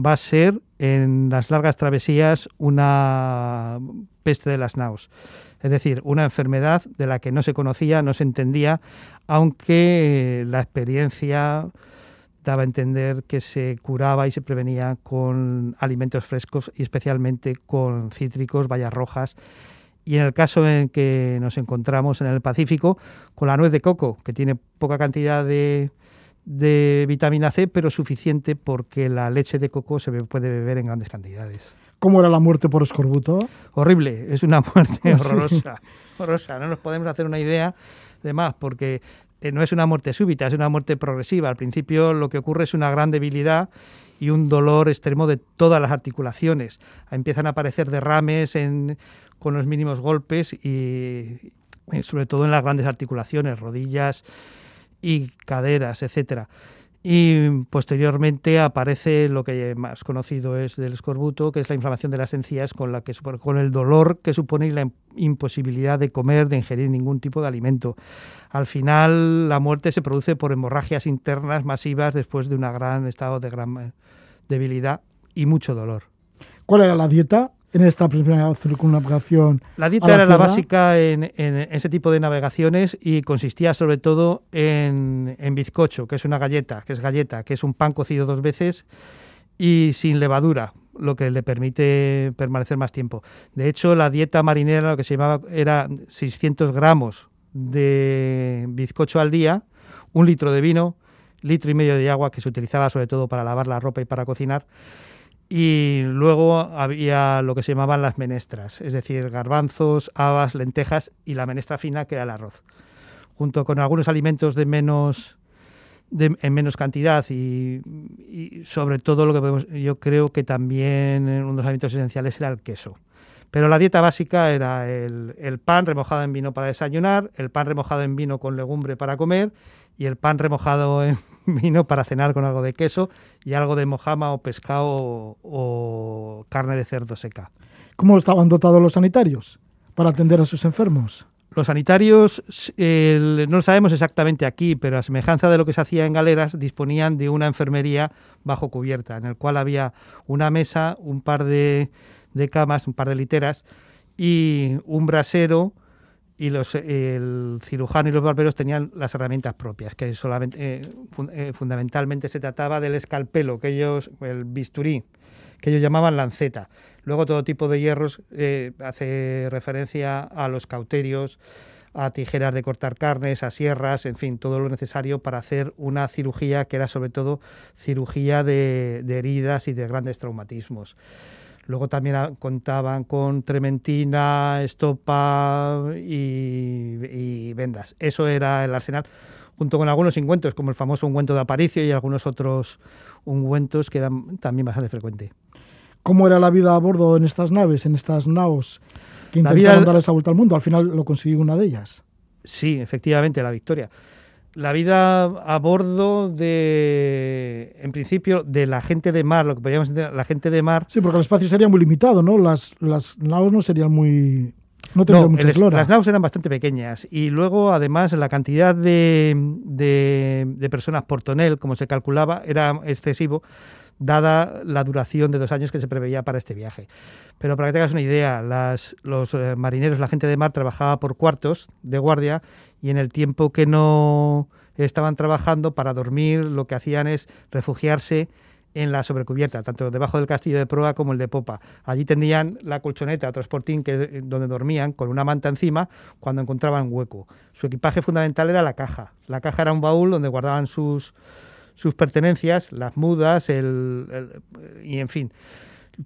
va a ser en las largas travesías una peste de las naus. Es decir, una enfermedad de la que no se conocía, no se entendía, aunque la experiencia daba a entender que se curaba y se prevenía con alimentos frescos y especialmente con cítricos, bayas rojas. Y en el caso en que nos encontramos en el Pacífico, con la nuez de coco, que tiene poca cantidad de, de vitamina C, pero suficiente porque la leche de coco se puede beber en grandes cantidades. ¿Cómo era la muerte por escorbuto? Horrible, es una muerte horrorosa. horrorosa. No nos podemos hacer una idea de más, porque eh, no es una muerte súbita, es una muerte progresiva. Al principio lo que ocurre es una gran debilidad y un dolor extremo de todas las articulaciones. Empiezan a aparecer derrames con los mínimos golpes y sobre todo en las grandes articulaciones, rodillas y caderas, etcétera y posteriormente aparece lo que más conocido es del escorbuto, que es la inflamación de las encías con la que con el dolor que supone y la imposibilidad de comer, de ingerir ningún tipo de alimento. Al final la muerte se produce por hemorragias internas masivas después de un gran estado de gran debilidad y mucho dolor. ¿Cuál era la dieta en esta primera circunnavegación? La dieta era la básica en, ese tipo de navegaciones y consistía sobre todo en, bizcocho, que es una galleta, que es galleta, que es un pan cocido dos veces y sin levadura, lo que le permite permanecer más tiempo. De hecho, la dieta marinera lo que se llamaba era 600 gramos de bizcocho al día, un litro de vino, litro y medio de agua que se utilizaba sobre todo para lavar la ropa y para cocinar y luego había lo que se llamaban las menestras, es decir, garbanzos, habas, lentejas y la menestra fina que era el arroz, junto con algunos alimentos de menos en menos cantidad y, sobre todo lo que podemos, yo creo que también uno de los alimentos esenciales era el queso. Pero la dieta básica era el, el, pan remojado en vino para desayunar, el pan remojado en vino con legumbre para comer y el pan remojado en vino para cenar con algo de queso y algo de mojama o pescado o, carne de cerdo seca. ¿Cómo estaban dotados los sanitarios para atender a sus enfermos? Los sanitarios, no lo sabemos exactamente aquí, pero a semejanza de lo que se hacía en galeras, disponían de una enfermería bajo cubierta, en el cual había una mesa, un par de, de camas, un par de literas y un brasero y los, el cirujano y los barberos tenían las herramientas propias, que solamente, eh, eh, fundamentalmente se trataba del escalpelo, que ellos, el bisturí, que ellos llamaban lanceta. Luego todo tipo de hierros eh, hace referencia a los cauterios, a tijeras de cortar carnes, a sierras, en fin, todo lo necesario para hacer una cirugía que era sobre todo cirugía de heridas y de grandes traumatismos. Luego también contaban con trementina, estopa y, vendas. Eso era el arsenal, junto con algunos ungüentos, como el famoso ungüento de Aparicio y algunos otros ungüentos que eran también bastante frecuentes. ¿Cómo era la vida a bordo en estas naves, en estas naos que intentaron dar esa vuelta al mundo? Al final lo consiguió una de ellas. Sí, efectivamente, la victoria la vida a bordo de, en principio, de la gente de mar, lo que podríamos entender, la gente de mar. Sí, porque el espacio sería muy limitado, ¿no? Las, las naos no serían muy. No tendrían mucha Las naos eran bastante pequeñas y luego, además, la cantidad de, de, de personas por tonel, como se calculaba, era excesivo dada la duración de dos años que se preveía para este viaje. Pero para que tengas una idea, los eh, marineros, la gente de mar, trabajaba por cuartos de guardia y en el tiempo que no estaban trabajando para dormir, lo que hacían es refugiarse en la sobrecubierta, tanto debajo del castillo de proa como el de popa. Allí tendrían la colchoneta, transportín, que, donde dormían, con una manta encima, cuando encontraban hueco. Su equipaje fundamental era la caja. La caja era un baúl donde guardaban sus, sus pertenencias, las mudas, el, y en fin,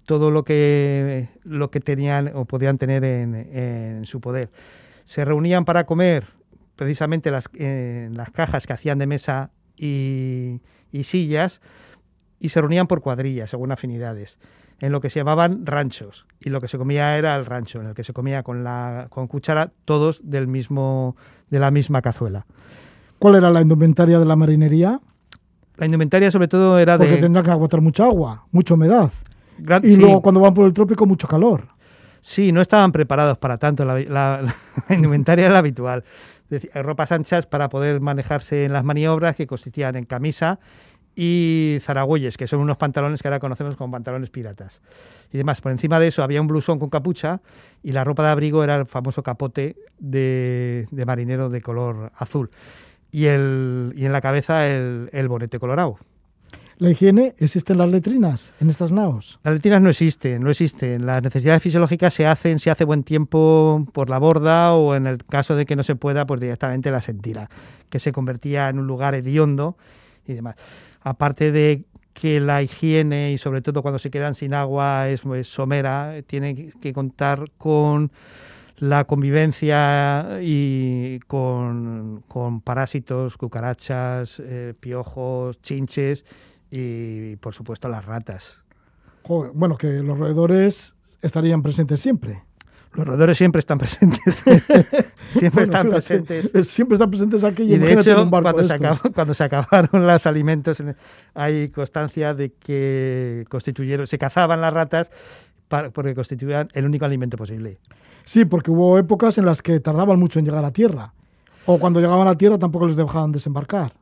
todo lo que, lo que tenían o podían tener en, en su poder. Se reunían para comer precisamente las, en las cajas que hacían de mesa y, y sillas y se reunían por cuadrillas, según afinidades, en lo que se llamaban ranchos. Y lo que se comía era el rancho, en el que se comía con, la, con cuchara todos del mismo, de la misma cazuela. ¿Cuál era la indumentaria de la marinería? La indumentaria sobre todo era de... Porque tendrán que aguantar mucha agua, mucha humedad. y luego cuando van por el trópico mucho calor. Sí, no estaban preparados para tanto. La, la indumentaria era la habitual. Ropas anchas para poder manejarse en las maniobras que consistían en camisa y zaragüeyes, que son unos pantalones que ahora conocemos como pantalones piratas. Y demás, por encima de eso había un blusón con capucha y la ropa de abrigo era el famoso capote de, marinero de color azul. Y, el, y en la cabeza el, el bonete colorado. ¿La higiene? ¿Existen las letrinas en estas naos? Las letrinas no existen, no existen. Las necesidades fisiológicas se hacen si hace buen tiempo por la borda o en el caso de que no se pueda, pues directamente la sentira, que se convertía en un lugar hediondo y demás aparte de que la higiene y sobre todo cuando se quedan sin agua es, somera, tiene que contar con la convivencia y con, parásitos, cucarachas, eh, piojos, chinches y por supuesto las ratas. bueno, que los roedores estarían presentes siempre. Los roedores siempre están presentes. siempre están presentes. Siempre están presentes aquí. Y, de hecho, cuando, se cuando se acabaron los alimentos, hay constancia de que constituyeron, se cazaban las ratas porque constituían el único alimento posible. Sí, porque hubo épocas en las que tardaban mucho en llegar a tierra. O cuando llegaban a tierra tampoco les dejaban desembarcar.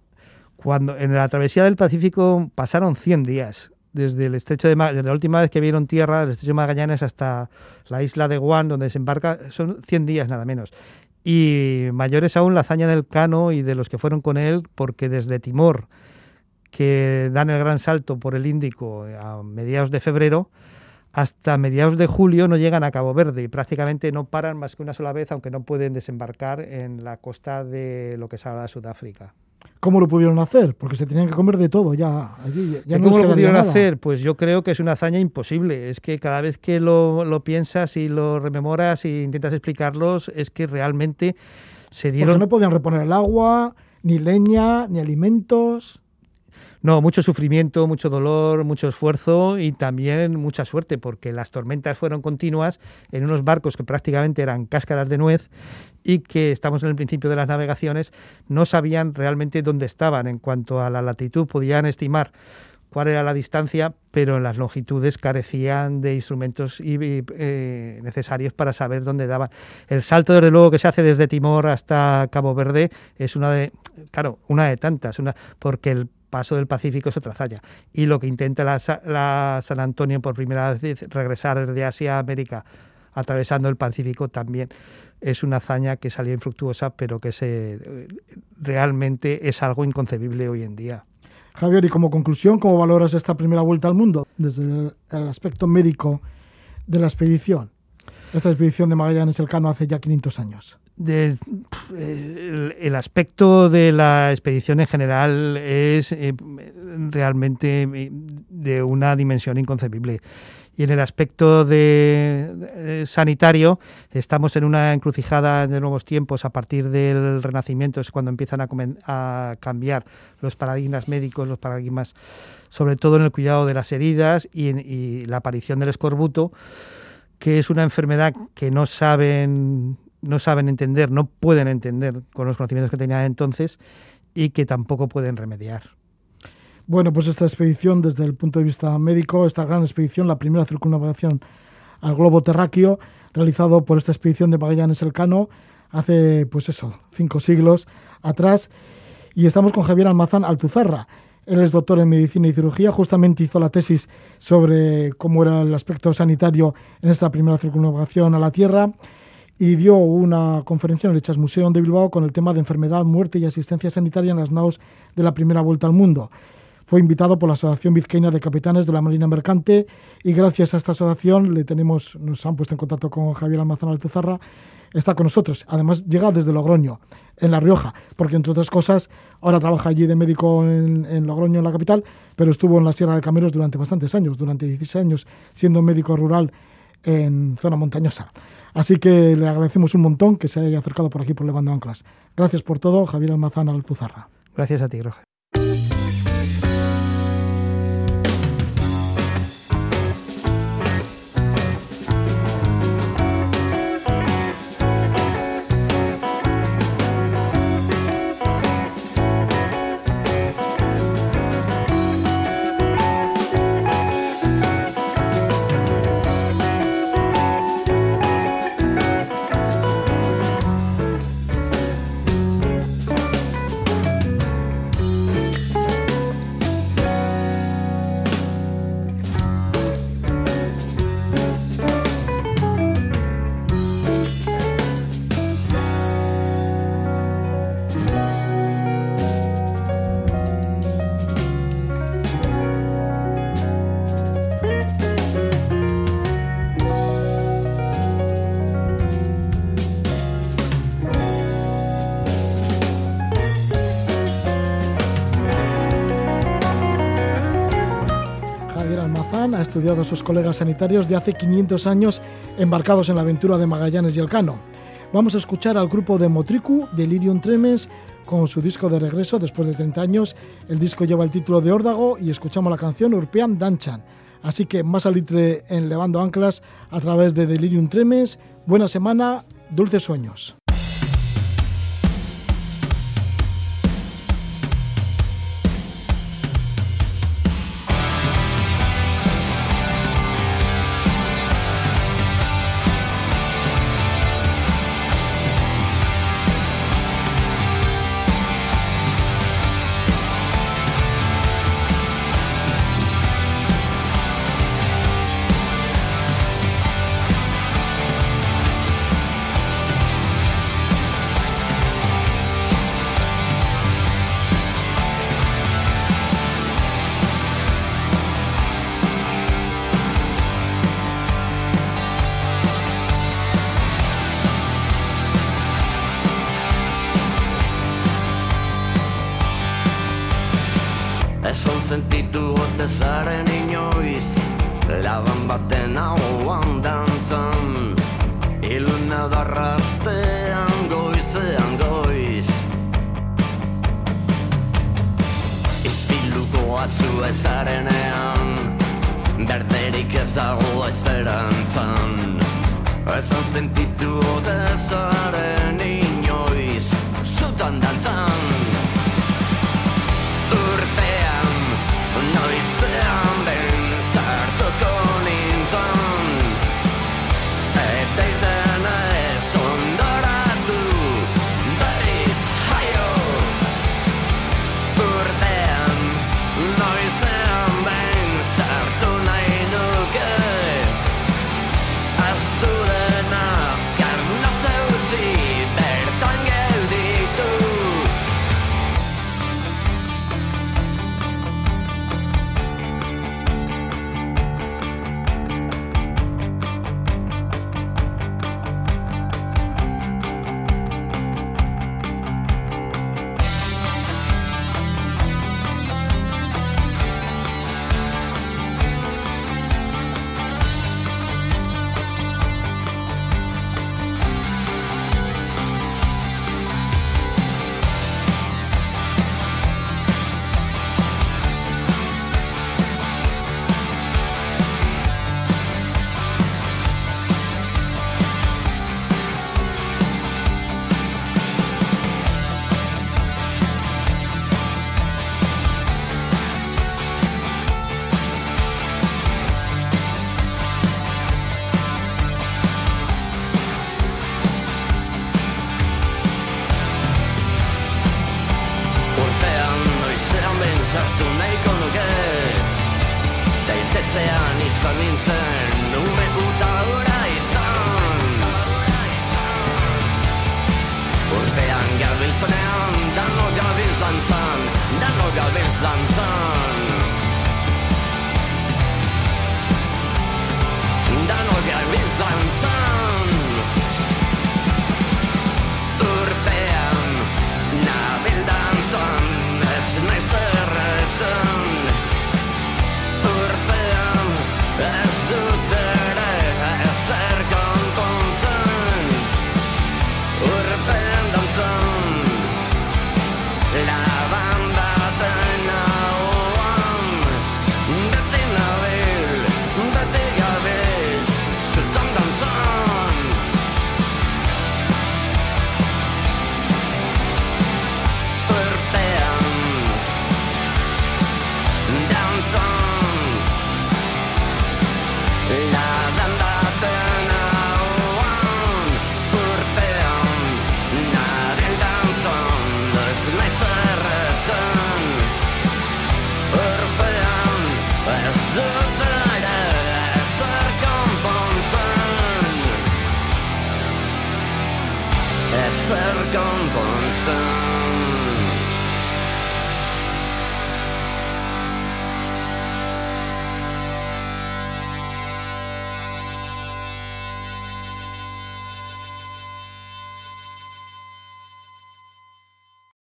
Cuando en la travesía del Pacífico pasaron 100 días desde el estrecho de desde la última vez que vieron tierra, el estrecho de Magallanes hasta la isla de Guam, donde desembarca, son 100 días nada menos. Y mayores aún la hazaña del Cano y de los que fueron con él, porque desde Timor, que dan el gran salto por el Índico a mediados de febrero, hasta mediados de julio no llegan a Cabo Verde y prácticamente no paran más que una sola vez, aunque no pueden desembarcar en la costa de lo que es ahora Sudáfrica. ¿Cómo lo pudieron hacer? Porque se tenían que comer de todo ya. Allí, ya ¿Cómo lo pudieron hacer? Pues yo creo que es una hazaña imposible. Es que cada vez que lo, lo piensas y lo rememoras y intentas explicarlos, es que realmente se dieron... Porque no podían reponer el agua, ni leña, ni alimentos. No, mucho sufrimiento, mucho dolor, mucho esfuerzo y también mucha suerte, porque las tormentas fueron continuas en unos barcos que prácticamente eran cáscaras de nuez y que estamos en el principio de las navegaciones, no sabían realmente dónde estaban en cuanto a la latitud, podían estimar cuál era la distancia, pero en las longitudes carecían de instrumentos eh, necesarios para saber dónde daban. El salto, desde luego, que se hace desde Timor hasta Cabo Verde es una de, claro, una de tantas, una, porque el paso del Pacífico es otra hazaña. Y lo que intenta la, San Antonio por primera vez regresar desde Asia a América atravesando el Pacífico también es una hazaña que salió infructuosa, pero que realmente es algo inconcebible hoy en día. Javier, y como conclusión, ¿cómo valoras esta primera vuelta al mundo desde el, aspecto médico de la expedición? Esta expedición de Magallanes Elcano hace ya 500 años de, el, aspecto de la expedición en general es eh, realmente eh, de una dimensión inconcebible. Y en el aspecto de, sanitario, estamos en una encrucijada de nuevos tiempos a partir del Renacimiento, es cuando empiezan a, cambiar los paradigmas médicos, los paradigmas, sobre todo en el cuidado de las heridas y, y la aparición del escorbuto, que es una enfermedad que no saben no saben entender, no pueden entender con los conocimientos que tenían entonces y que tampoco pueden remediar. Bueno, pues esta expedición, desde el punto de vista médico, esta gran expedición, la primera circunnavegación al globo terráqueo, realizado por esta expedición de Magallanes Elcano hace, pues eso, cinco siglos atrás. Y estamos con Javier Almazán Altuzarra. Él es doctor en medicina y cirugía, justamente hizo la tesis sobre cómo era el aspecto sanitario en esta primera circunnavegación a la Tierra y dio una conferencia en el Echas Museo de Bilbao con el tema de enfermedad, muerte y asistencia sanitaria en las naos de la primera vuelta al mundo. Fue invitado por la Asociación Vizcaína de Capitanes de la Marina Mercante y gracias a esta asociación le tenemos, nos han puesto en contacto con Javier Almazán Altuzarra, está con nosotros. Además llega desde Logroño, en La Rioja, porque entre otras cosas ahora trabaja allí de médico en, Logroño, en la capital, pero estuvo en la Sierra de Cameros durante bastantes años, durante 16 años, siendo médico rural en zona montañosa. Así que le agradecemos un montón que se haya acercado por aquí por Levando Anclas. Gracias por todo, Javier Almazán Altuzarra. Gracias a ti, Roger. Estudiado a sus colegas sanitarios de hace 500 años embarcados en la aventura de Magallanes y Elcano. Vamos a escuchar al grupo de Motricu, Delirium Tremens, con su disco de regreso después de 30 años. El disco lleva el título de Órdago y escuchamos la canción Urpean Danchan. Así que más alitre en Levando Anclas a través de Delirium Tremens. Buena semana, dulces sueños. goa zu ezarenean Berderik ez dago esperantzan. Ezan sentitu dezaren inoiz Zutan dantzan. nen zen numetuta ora izan. Orain gabiltzen da ndan gabiltzan zan ndan gabiltzan